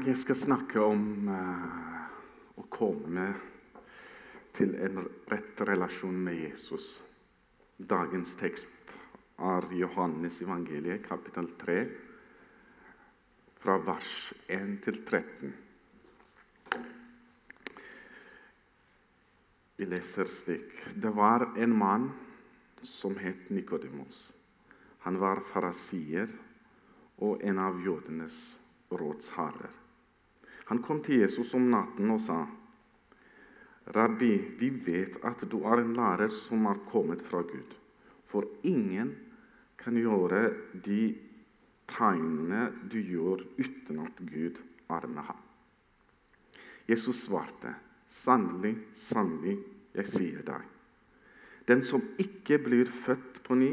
Jeg skal snakke om uh, å komme til en rett relasjon med Jesus. Dagens tekst er Johannes evangeliet, kapittel 3, fra vers 1 til 13. Vi leser slik Det var en mann som het Nikodemos. Han var farasier og en av jødenes rådsherrer. Han kom til Jesus om natten og sa, 'Rabbi, vi vet at du er en lærer som er kommet fra Gud.' 'For ingen kan gjøre de tegnene du gjør, uten at Gud er med ham.' Jesus svarte, 'Sannelig, sannelig, jeg sier deg:" 'Den som ikke blir født på ny,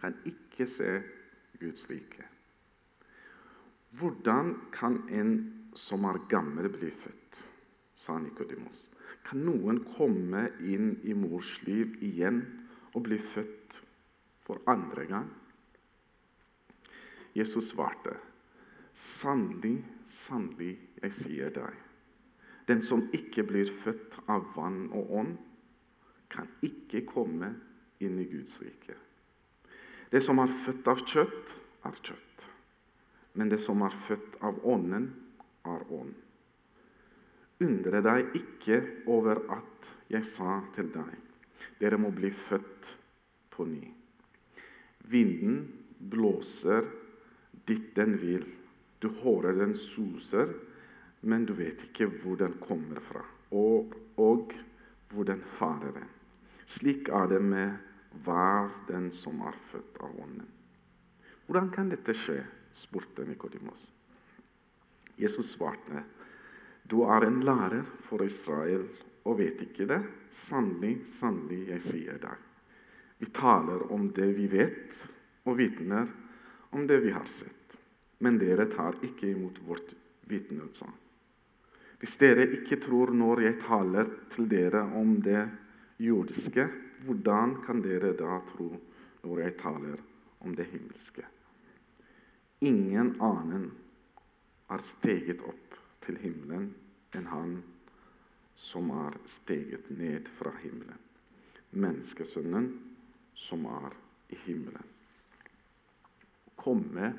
kan ikke se Guds rike.' Hvordan kan en som er gammel, blir født, sa Nikodimos. Kan noen komme inn i mors liv igjen og bli født for andre gang? Jesus svarte, sannelig, sannelig, jeg sier deg, den som ikke blir født av vann og ånd, kan ikke komme inn i Guds rike. Det som er født av kjøtt, er kjøtt. Men det som er født av Ånden, er ånd. Undre deg ikke over at jeg sa til deg, dere må bli født på ny. Vinden blåser dit den vil. Du hører den suser, men du vet ikke hvor den kommer fra, og, og hvor den farer. Slik er det med hver den som er født av Ånden. Hvordan kan dette skje? spurte Nikodimos. Jesus svarte, 'Du er en lærer for Israel og vet ikke det.' 'Sannelig, sannelig, jeg sier deg.' Vi taler om det vi vet, og vitner om det vi har sett. Men dere tar ikke imot vårt vitneutsagn. Hvis dere ikke tror når jeg taler til dere om det jordiske, hvordan kan dere da tro når jeg taler om det himmelske? Ingen annen er steget opp til himmelen enn han som er steget ned fra himmelen. Menneskesønnen som er i himmelen. Komme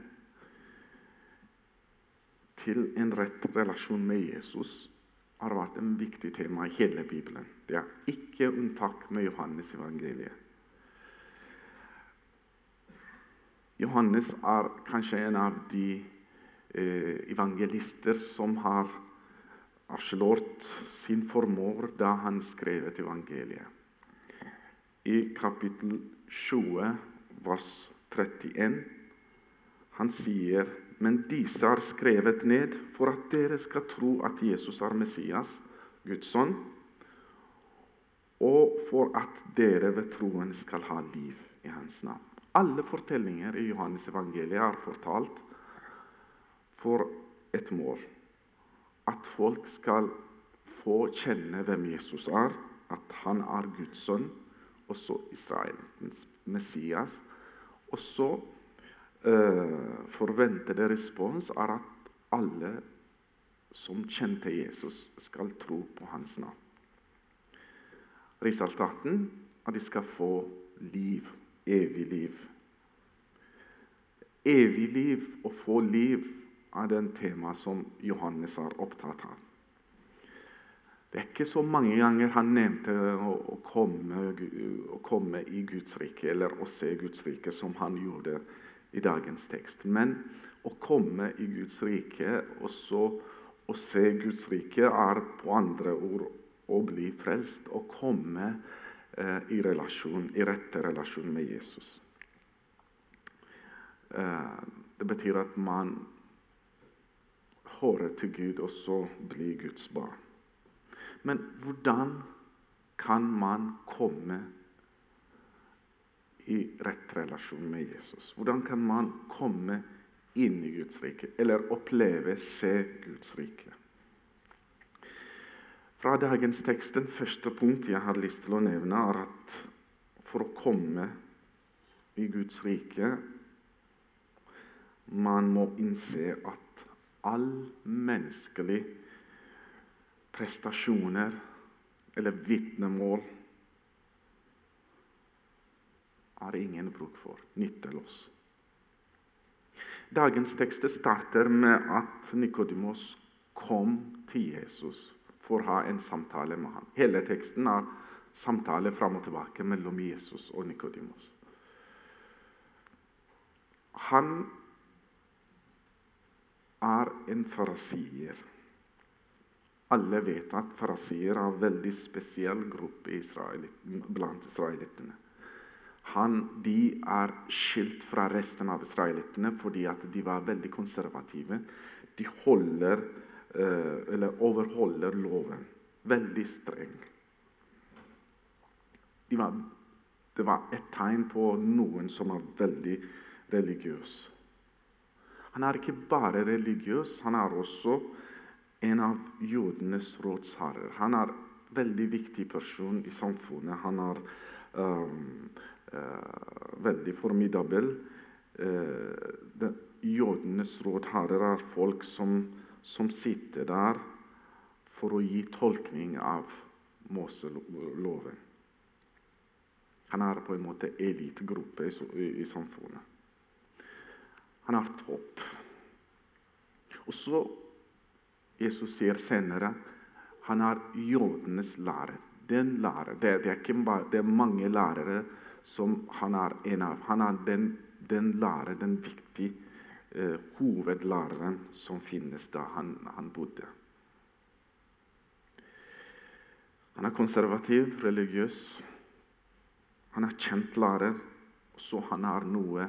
til en rett relasjon med Jesus har vært en viktig tema i hele Bibelen. Det er ikke unntak med Johannes evangeliet. Johannes er kanskje en av de evangelister som har avslørt sin formår da han skrev et evangeliet. I kapittel 20, vers 31, han sier men disse er skrevet ned for at dere skal tro at Jesus er Messias, Guds sønn, og for at dere ved troen skal ha liv i hans navn. Alle fortellinger i Johannes evangeliet er fortalt for et mål. At folk skal få kjenne hvem Jesus er, at han er Guds sønn, og så Israelens Messias. Og så eh, forventede respons er at alle som kjente Jesus, skal tro på hans navn. Resultaten er at de skal få liv, evig liv. Evig liv, og få liv, er det en tema som Johannes er opptatt av. Det er ikke så mange ganger han nevnte å, komme, å komme, i Guds rike eller å se Guds rike som han gjorde i dagens tekst. Men å komme i Guds rike og så å se Guds rike er på andre ord å bli frelst. og komme eh, i, relasjon, i rette relasjon med Jesus. Eh, det betyr at man hører til Gud og så blir Guds barn. Men hvordan kan man komme i rett relasjon med Jesus? Hvordan kan man komme inn i Guds rike, eller oppleve, se Guds rike? Fra dagens tekst, Den første punkt jeg har lyst til å nevne, er at for å komme i Guds rike man må innse at all menneskelig prestasjoner eller vitnemål har ingen bruk for. Nytteløs. Dagens tekst starter med at Nikodimos kom til Jesus for å ha en samtale med ham. Hele teksten er samtale fram og tilbake mellom Jesus og Nikodimos. Han er en farasier. Alle vet at farasier er en veldig spesiell gruppe blant israelittene. Han, de er skilt fra resten av israelittene fordi de var veldig konservative. De holder, eh, overholder loven. Veldig streng. De var, det var et tegn på noen som er veldig religiøs. Han er ikke bare religiøs, han er også en av jødenes rådsherrer. Han er en veldig viktig person i samfunnet. Han er um, uh, veldig formidabel. Uh, jødenes rådherrer er folk som, som, sitter der for å gi tolkning av Moseloven. Han er på en måte elitegruppe i, i, i samfunnet. Han har et håp. Og så Jesus sier senere han har jødenes lærer. Den lærer, det, det, er bare, det, er mange lærere som han er en av. Han er den, den lærer, den viktige eh, hovedlæreren som finnes da han, han bodde. Han er konservativ, religiøs. Han er kjent lærer. Så han har noe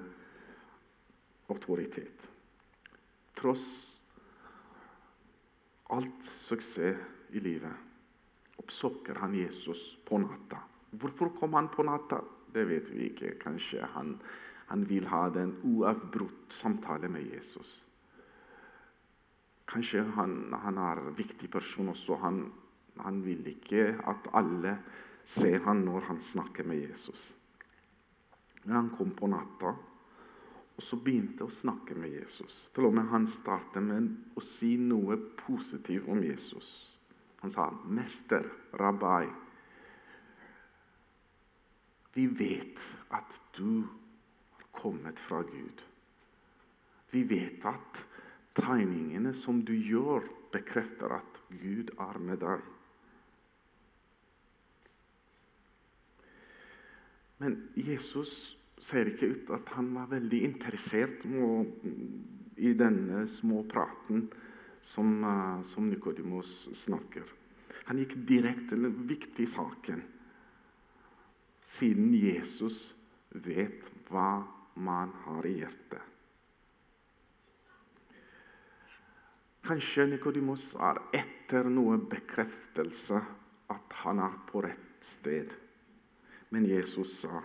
autoritet. Tross alt suksess i livet oppsøker han Jesus på natta. Hvorfor kom han på natta? Det vet vi ikke. Kanskje han, han vil ha den uavbrutt samtale med Jesus. Kanskje han, han er en viktig person også. Han, han vil ikke at alle ser han når han snakker med Jesus. Men han kom på natta. Og så begynte å snakke med Jesus. Til og med Han startet med å si noe positivt om Jesus. Han sa, 'Mester, rabbi, vi vet at du har kommet fra Gud.' Vi vet at tegningene som du gjør, bekrefter at Gud er med deg. Men Jesus ser ikke ut at han var veldig interessert i denne småpraten som, uh, som Nikodimos snakker. Han gikk direkte til den viktige saken, siden Jesus vet hva man har i hjertet. Kanskje Nikodimos er etter noe bekreftelse at han er på rett sted. Men Jesus sa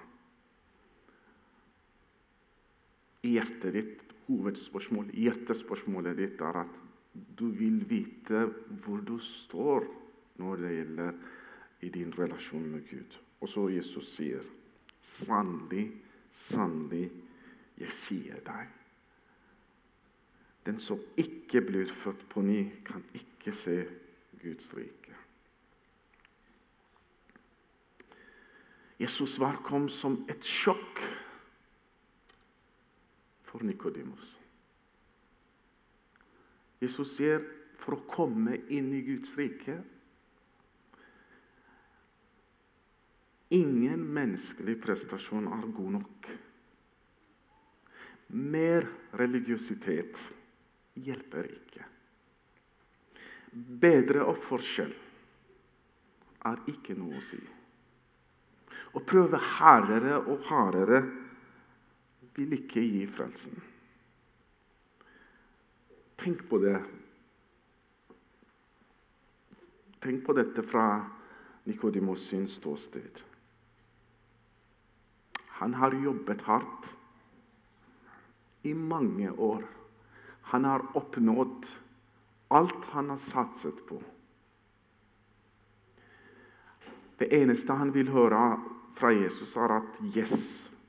hjertet ditt, hovedspørsmål, hjertespørsmålet ditt er at du vil vite hvor du står når det gjelder i din relasjon med Gud. Og så Jesus sier, 'Sannelig, sannelig, jeg sier deg' Den som ikke blir født på ny, kan ikke se Guds rike. Jesus var kom som et sjokk for Nikodimos. Jesus sier for å komme inn i Guds rike Ingen menneskelig prestasjon er god nok. Mer religiøsitet hjelper ikke. Bedre oppførsel er ikke noe å si. Å prøve hardere og hardere vil ikke gi frelsen. Tenk på det. Tenk på dette fra Nikodimos sin ståsted. Han har jobbet hardt i mange år. Han har oppnådd alt han har satset på. Det eneste han vil høre fra Jesus, er at 'yes'.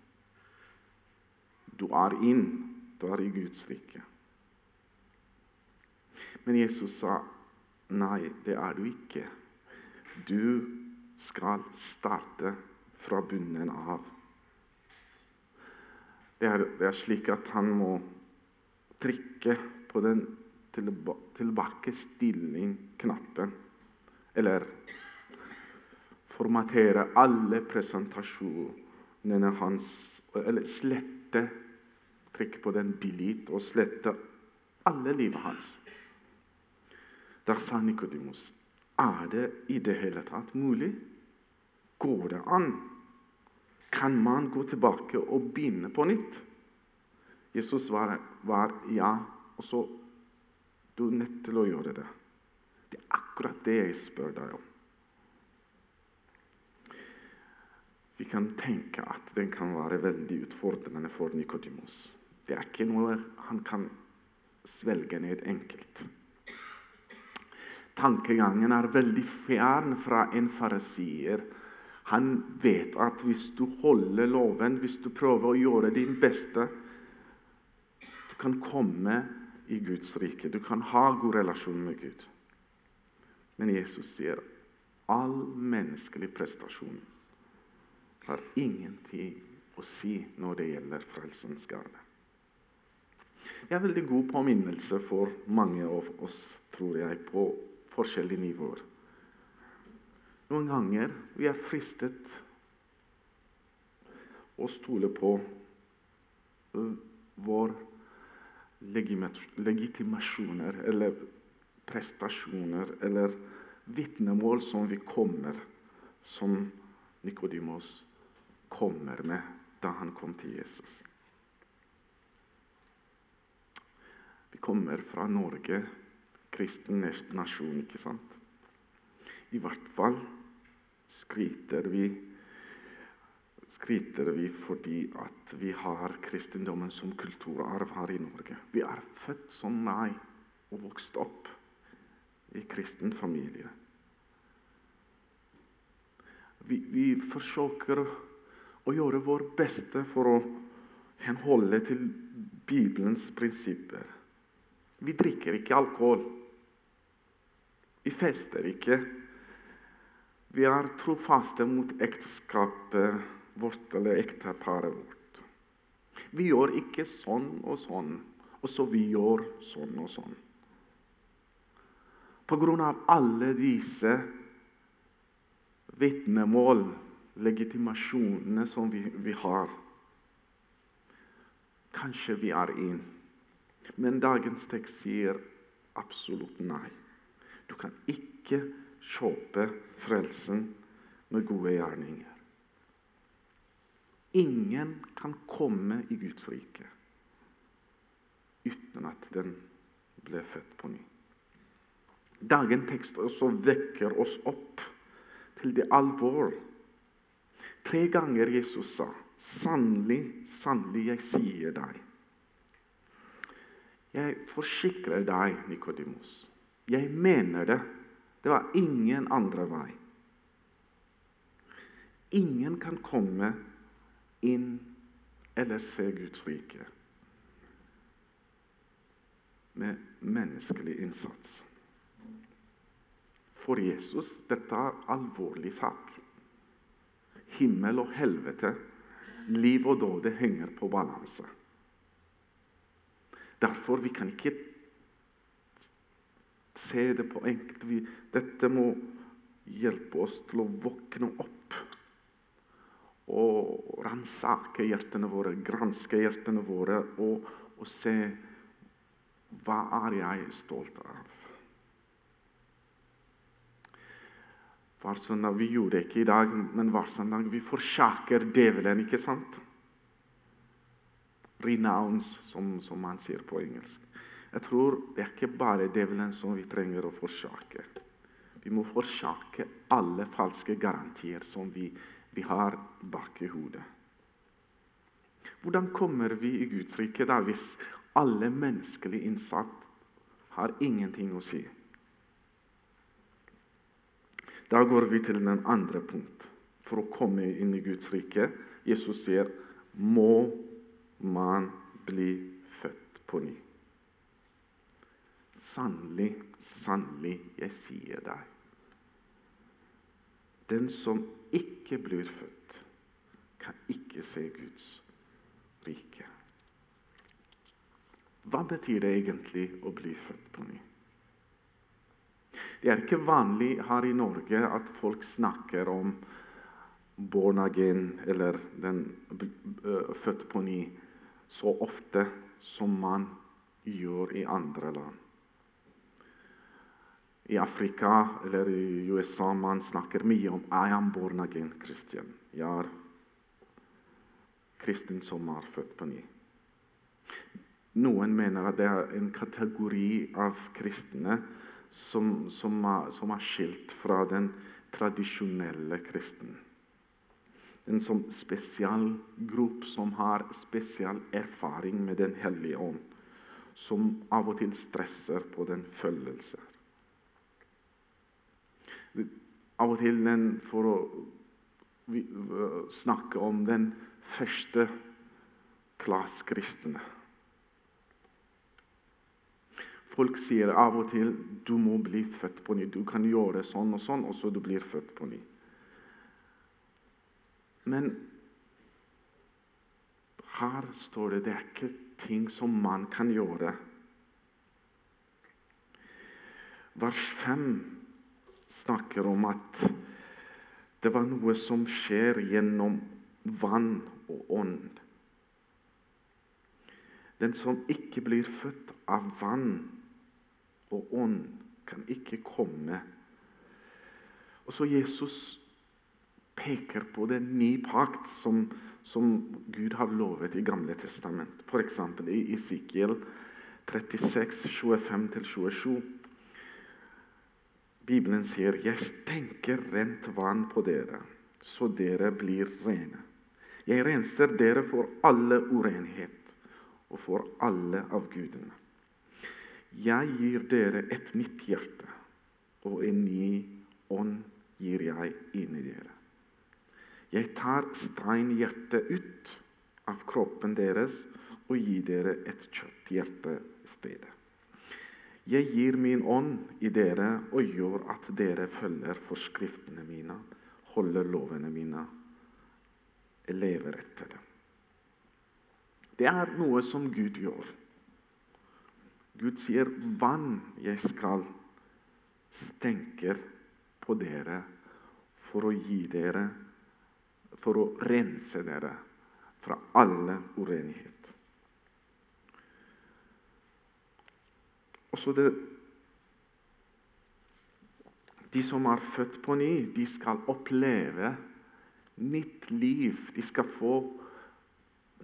Du er inn. Du er i Guds rike. Men Jesus sa nei, det er du ikke. Du skal starte fra bunnen av. Det er, det er slik at han må trykke på den tilba tilbakestilling-knappen. Eller formatere alle presentasjonene hans. Eller slette Trykke på den delete og slette alle livet hans. Der sa Nikodimus, er det i det hele tatt mulig? Går det an? Kan man gå tilbake og begynne på nytt? Jesus svaret var ja, og så Du er nødt til å gjøre det. Det er akkurat det jeg spør deg om. Vi kan tenke at den kan være veldig utfordrende for Nikodemus. Det er ikke noe han kan svelge ned enkelt. Tankegangen er veldig fjern fra en farisier. Han vet at hvis du holder loven, hvis du prøver å gjøre din beste Du kan komme i Guds rike. Du kan ha god relasjon med Gud. Men Jesus sier all menneskelig prestasjon har ingenting å si når det gjelder frelsens gave. Det er veldig god påminnelse for mange av oss, tror jeg, på forskjellige nivåer. Noen ganger vi er fristet å stole på vår legitimasjoner eller prestasjoner eller vitnemål som vi kommer, som Nikodimos kommer med da han kom til Jesus. Vi kommer fra Norge kristen nasjon, ikke sant? I hvert fall skryter vi, skryter vi fordi at vi har kristendommen som kulturarv her i Norge. Vi er født som meg og vokst opp i kristen familie. Vi, vi forsøker å gjøre vår beste for å henholde til Bibelens prinsipper. Vi drikker ikke alkohol. Vi fester ikke. Vi er trofaste mot ekteskapet vårt eller ekteparet vårt. Vi gjør ikke sånn og sånn, og så vi gjør sånn og sånn. På grunn av alle disse vitnemål, legitimasjonene som vi, vi har Kanskje vi er inn. Men dagens tekst sier absolutt nei. Du kan ikke kjøpe frelsen med gode gjerninger. Ingen kan komme i Guds rike uten at den ble født på ny. Dagens tekst også vekker oss opp til det alvor. Tre ganger Jesus sa, 'Sannelig, sannelig, jeg sier deg' Jeg forsikrer deg, Nikodemus. Jeg mener det. Det var ingen andre vei. Ingen kan komme inn eller se Guds rike med menneskelig innsats. For Jesus dette er alvorlig sak. Himmel og helvete, liv og død henger på balanse. Derfor vi kan ikke se det på enkelt. Vi, dette må hjelpe oss til å våkne opp og ransake hjertene våre, granske hjertene våre og, og se hva er jeg stolt av. Hver søndag, Vi gjorde det ikke i dag, men hver søndag vi forsaker djevelen, ikke sant? Renounce, som, som, man sier på engelsk. Jeg tror det er ikke bare djevelen som vi trenger å forsake. Vi må forsake alle falske garantier som vi, vi har bak i hodet. Hvordan kommer vi i Guds rike da hvis alle menneskelige innsatt har ingenting å si? Da går vi til den andre punkt. For å komme inn i Guds rike Jesus sier må man bli født på ny. Sannelig, sannelig, jeg sier deg. Den som ikke blir født, kan ikke se Guds rike. Hva betyr det egentlig å bli født på ny? Det er ikke vanlig her i Norge at folk snakker om born again eller den uh, født på ny så ofte som man gjør i andre land. I Afrika eller i USA man snakker mye om 'I am born again Christian'. Jeg er kristen som er født på ny. Noen mener at det er en kategori av kristne som, som, er, som er skilt fra den tradisjonelle kristen. En sånn spesialgruppe som har spesiell erfaring med Den hellige ånd. Som av og til stresser på den følelser. Av og til den for å snakke om den første klasskristne. Folk sier av og til du må bli født på ny. Du kan gjøre sånn og sånn, og så du blir født på ny. Men her står det det er ikke ting som man kan gjøre. Vers 5 snakker om at det var noe som skjer gjennom vann og ånd. Den som ikke blir født av vann og ånd, kan ikke komme. Og så Jesus peker på den nye pakt som, som Gud har lovet i Gamle testament. F.eks. i Isikiel 36, 25-27. Bibelen sier, 'Jeg stenker rent vann på dere, så dere blir rene.' 'Jeg renser dere for alle urenhet og for alle avgudene.' 'Jeg gir dere et nytt hjerte, og en ny ånd gir jeg inni dere.' 'Jeg tar steinhjertet ut av kroppen deres og gir dere et kjøtthjerte i stedet.' 'Jeg gir min ånd i dere og gjør at dere følger forskriftene mine, holder lovene mine, lever etter dem.' Det er noe som Gud gjør. Gud sier, 'Vann jeg skal stenke på dere for å gi dere For å rense dere fra alle urenighet. Også det De som er født på ny, de skal oppleve nytt liv. De skal få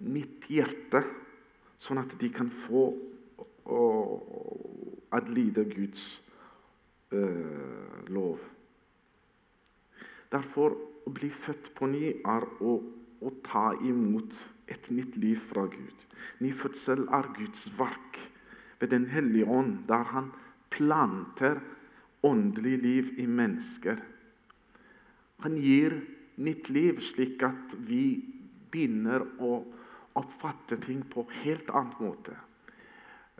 nytt hjerte, sånn at de kan få å adlyde Guds uh, lov. Derfor å bli født på ny er å, å, ta imot et nytt liv fra Gud. Ny fødsel er Guds verk ved Den hellige ånd, der han planter åndelig liv i mennesker. Han gir nytt liv, slik at vi begynner å oppfatte ting på helt annen måte.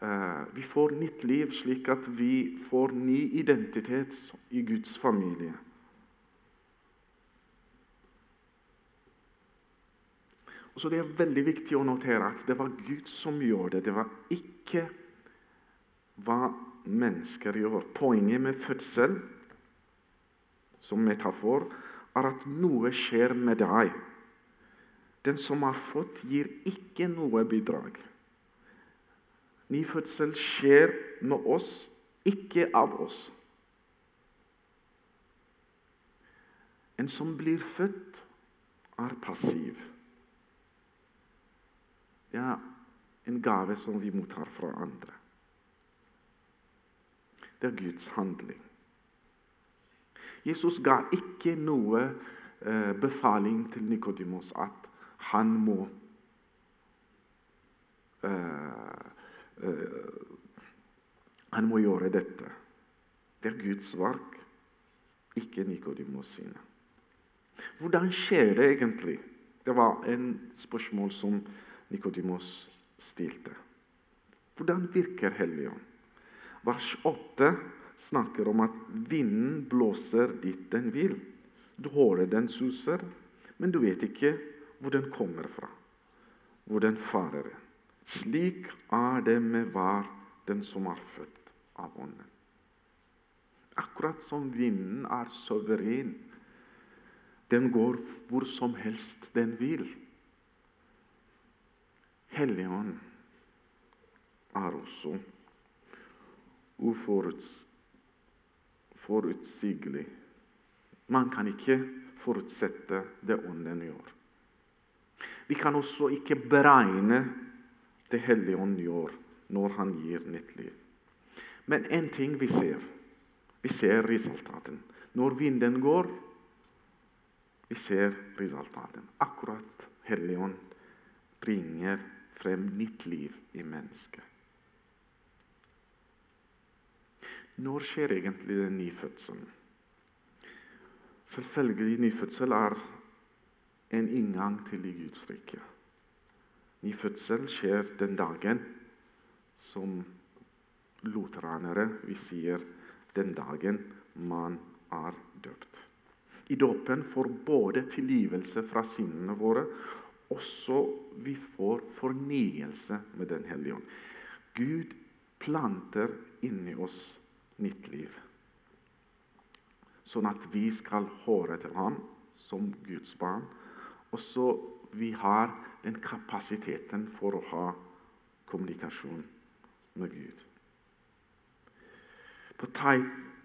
Eh, vi får nytt liv, slik at vi får ny identitet i Guds familie. Så Det er veldig viktig å notere at det var Gud som gjorde det. Det var ikke hva mennesker gjør. Poenget med fødsel som metafor er at noe skjer med deg. Den som har fått, gir ikke noe bidrag. Nyfødsel skjer med oss, ikke av oss. En som blir født, er passiv. Det er en gave som vi mottar fra andre. Det er Guds handling. Jesus ga ikke noe eh, befaling til Nikodimos at han må uh, uh, han må gjøre dette. Det er Guds verk, ikke Nikodimos sine. Hvordan skjer det egentlig? Det var en spørsmål som Nikodimos stilte. Hvordan virker Helligånd? Vers 8 snakker om at vinden blåser dit den vil. Du hører den suser, men du vet ikke hvor den kommer fra, hvor den farer. Slik er det med hver den som er født av Ånden. Akkurat som vinden er suveren. Den går hvor som helst den vil. Helligånd er også uforutsigelig. Man kan ikke forutsette det Ånden gjør. Vi kan også ikke beregne det Hellige Ånd gjør når han gir nytt liv. Men én ting vi ser Vi ser resultaten. Når vinden går, vi ser resultaten. Akkurat Hellige Ånd bringer frem nytt liv i mennesket. Når skjer egentlig den nyfødselen? Selvfølgelig, nyfødsel er en inngang til i Guds rike. Nyfødsel skjer den dagen som lutheranere vi sier den dagen man er døpt. I dåpen får både tilgivelse fra sinnene våre, også vi får fornyelse med Den hellige ånd. Gud planter inni oss nytt liv. Sånn at vi skal høre til ham som Guds barn. Og så vi har den kapasiteten for å ha kommunikasjon med Gud. På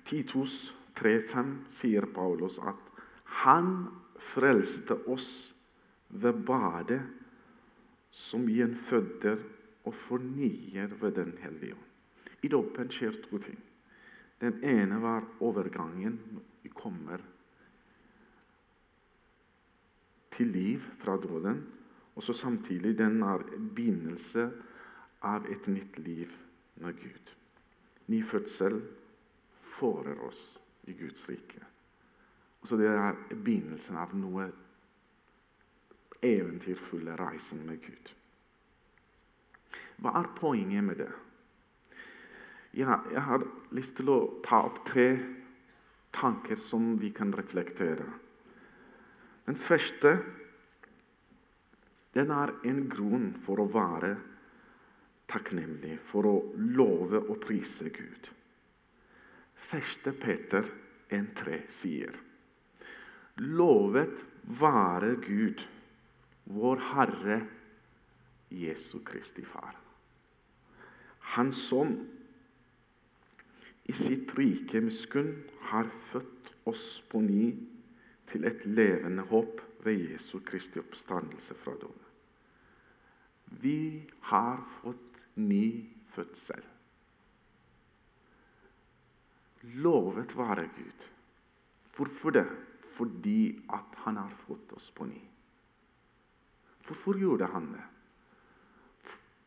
Titus 3,5 sier Paulus at han frelste oss ved badet som gjenføder og fornyer ved Den hellige ånd. I dåpen skjer to ting. Den ene var overgangen. Vi kommer til liv fra døden. Og så samtidig den er begynnelse av et nytt liv med Gud. Ny fødsel fører oss i Guds rike. Så det er begynnelsen av noe eventyrfulle reisen med Gud. Hva er poenget med det? Ja, jeg har lyst til å ta opp tre tanker som vi kan reflektere. Den første den er en grunn for å være takknemlig, for å love og prise Gud. Første Peter 1,3 sier Lovet være Gud, vår Herre Jesu Kristi Far. Han som i sitt rike miskunn har født oss på ny til et levende håp ved Jesu Kristi oppstandelse fra døden. Vi har fått ny fødsel. Lovet være Gud. Hvorfor det? Fordi at han har fått oss på ny. Hvorfor gjorde han det?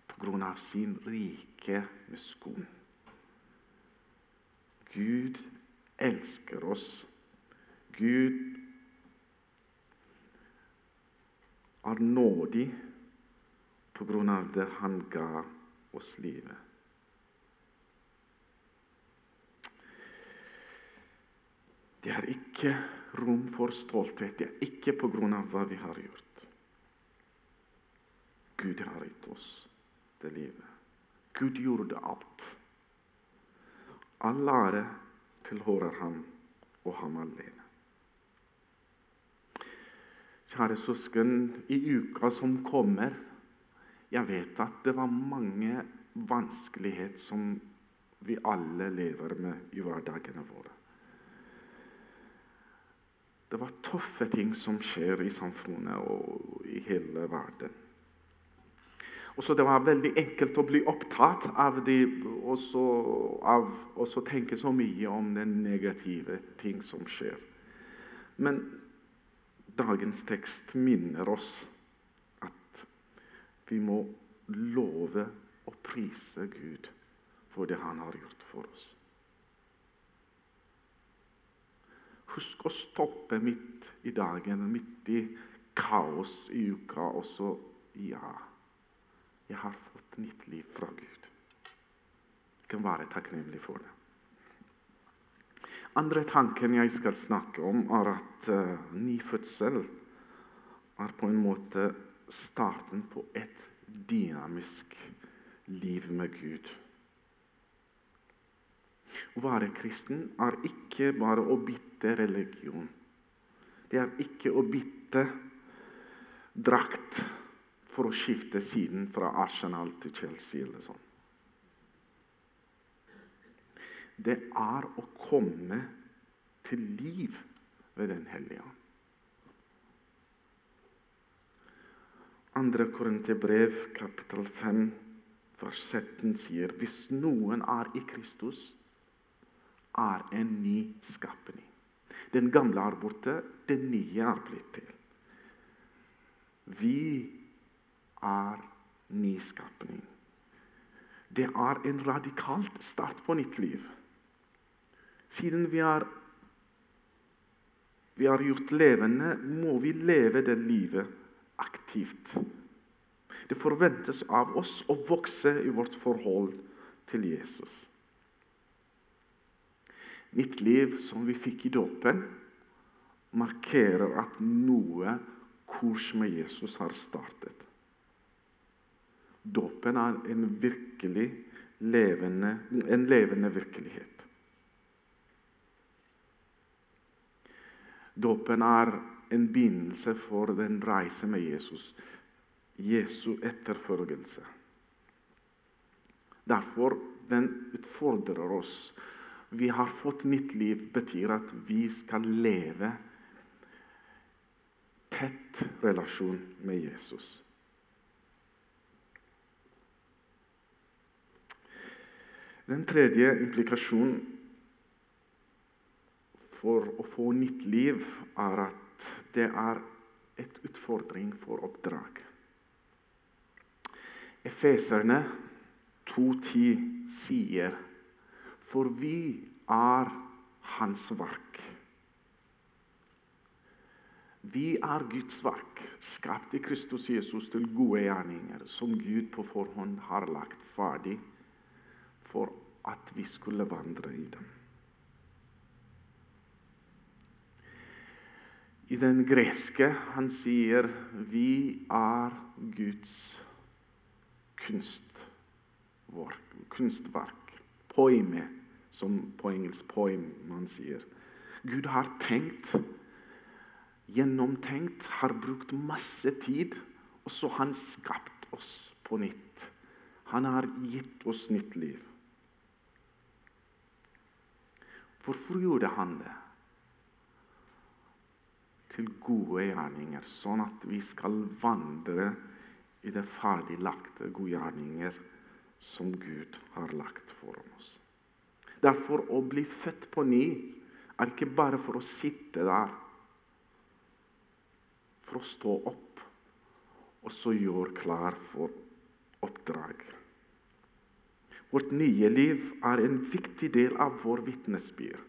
På grunn av sin rike miskunn. Gud elsker oss. Gud er nådig på grunn av det han ga oss livet. Det er ikke rom for stolthet. Det er ikke på grunn av hva vi har gjort. Gud har gitt oss det livet. Gud gjorde alt. All ære tilhører ham og ham alene. Kjære søsken, i uka som kommer Jeg vet at det var mange vanskeligheter som vi alle lever med i hverdagene våre. Det var tøffe ting som skjer i samfunnet og i hele verden. Og så Det var veldig enkelt å bli opptatt av det og så, tenke så mye om den negative ting som skjer. Men dagens tekst minner oss at vi må love og prise Gud for det han har gjort for oss. Husk å stoppe midt i dagen, midt i kaos i uka, og så ja. Jeg har fått nytt liv fra Gud. Jeg kan være takknemlig for det. Andre tanken jeg skal snakke om, er at uh, nyfødsel er på en måte starten på et dynamisk liv med Gud. Å være kristen er ikke bare å bytte religion. Det er ikke å bytte drakt for å skifte siden fra Arsenal til Chelsea eller sånn. Det er å komme til liv ved Den hellige ånd. Andre Korinterbrev, kapittel 5, vers 17 sier hvis noen er i Kristus, er en ny skapning. Den gamle er borte, den nye er blitt til. Vi er nyskapning. Det er en radikalt start på nytt liv. Siden vi er, vi er gjort levende, må vi leve det livet aktivt. Det forventes av oss å vokse i vårt forhold til Jesus. Mitt liv som vi fikk i dåpen, markerer at noe kurs med Jesus har startet. Dåpen er en, virkelig levende, en levende virkelighet. Dåpen er en begynnelse for den reise med Jesus. Jesu etterfølgelse. Derfor den utfordrer oss. Vi har fått nytt liv, betyr at vi skal leve tett relasjon med Jesus. Den tredje implikasjonen for å få nytt liv er at det er et utfordring for oppdrag. Efeserne 2.10 sier For vi er Hans verk. Vi er Guds verk, skapt i Kristus Jesus til gode gjerninger, som Gud på forhånd har lagt ferdig for at vi skulle vandre i dem. I den greske han sier vi er Guds kunstverk. kunstverk. Poime, som på engelsk poem man sier. Gud har tenkt, gjennomtenkt, har brukt masse tid, og så har han skapt oss på nytt. Han har gitt oss nytt liv. Hvorfor gjorde han det? til gode gjerninger, sånn at vi skal vandre i det ferdiglagte gode gjerninger som Gud har lagt foran oss. Derfor å bli født på ny er ikke bare for å sitte der, for å stå opp og så gjøre klar for oppdrag. Vårt nye liv er en viktig del av vår vitnesbyrd.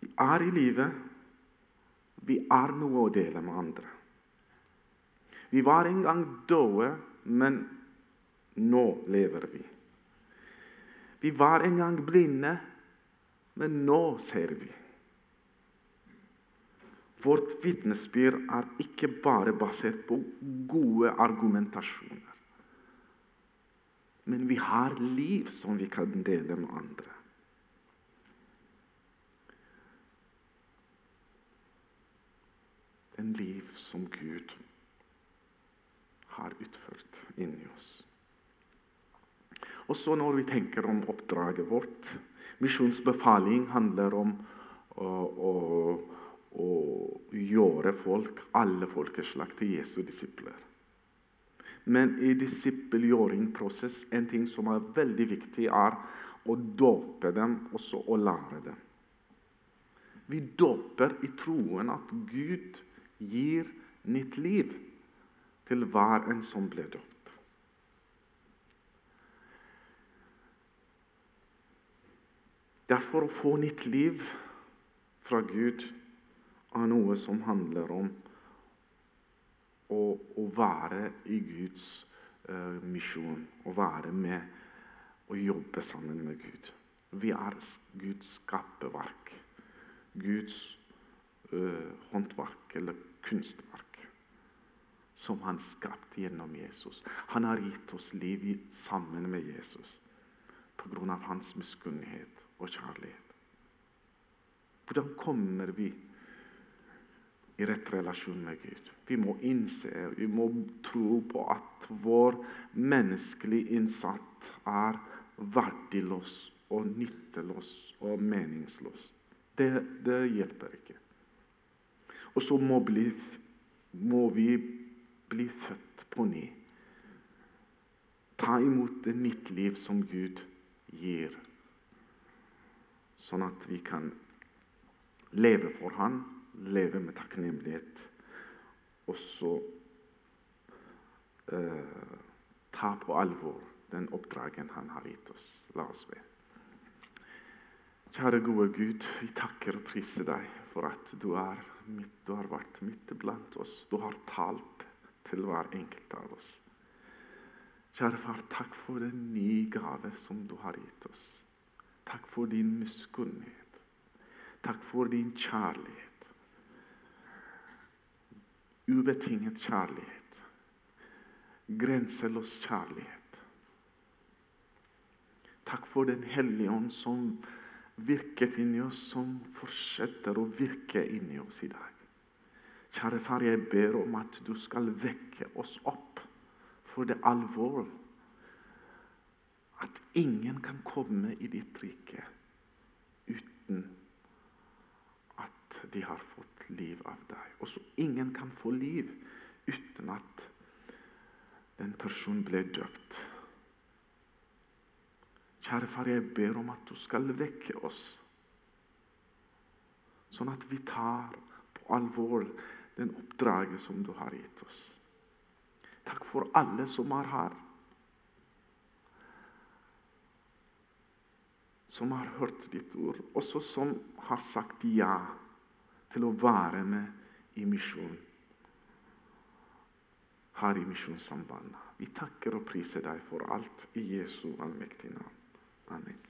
Vi er i livet vi er noe å dele med andre. Vi var en gang døde, men nå lever vi. Vi var en gang blinde, men nå ser vi. Vårt vitnesbyrd er ikke bare basert på gode argumentasjoner. Men vi har liv som vi kan dele med andre. en liv som Gud har utført inni oss. Og så når vi tenker om oppdraget vårt Misjonsbefaling handler om å, å, å gjøre folk, alle folkeslag til Jesu disipler. Men i disippelgjøringsprosess en ting som er veldig viktig, er å dåpe dem og så å lære dem. Vi dåper i troen at Gud gir nytt liv til hver en som ble døpt. Derfor å få nytt liv fra Gud er noe som handler om å, å være i Guds uh, misjon. Å være med å jobbe sammen med Gud. Vi er Guds skaperverk. Guds uh, håndverk eller kunstverk som han skapte gjennom Jesus. Han har gitt oss liv sammen med Jesus pga. hans miskunnhet og kjærlighet. Hvordan kommer vi i rett relasjon med Gud? Vi må innse, vi må tro på at vår menneskelige innsats er verdiløs og nytteløs og meningsløs. Det, det hjelper ikke. Og så må, bli, må vi bli født på ny. Ta imot det nytt liv som Gud gir, sånn at vi kan leve for Han, leve med takknemlighet, og så eh, ta på alvor den oppdragen Han har gitt oss. La oss be. Kjære gode Gud, vi takker og priser deg for at du, midt, du har vært midt blant oss. Du har talt til hver enkelt av oss. Kjære far, takk for den nye gave som du har gitt oss. Takk for din miskunnhet. Takk for din kjærlighet. Ubetinget kjærlighet. Grenseløs kjærlighet. Takk for Den hellige ånd som virket inni oss, som fortsetter å virke inni oss i dag. Kjære far, jeg ber om at du skal vekke oss opp for det alvor at ingen kan komme i ditt rike uten at de har fått liv av deg. Og så ingen kan få liv uten at den personen ble døpt. Kjære far, jeg ber om at du skal vekke oss, sånn at vi tar på alvor den oppdraget som du har gitt oss. Takk for alle som er her. Som har hørt ditt ord, også som har sagt ja til å være med i misjon her i Misjonssambandet. Vi takker og priser deg for alt i Jesu allmektige navn. Amen.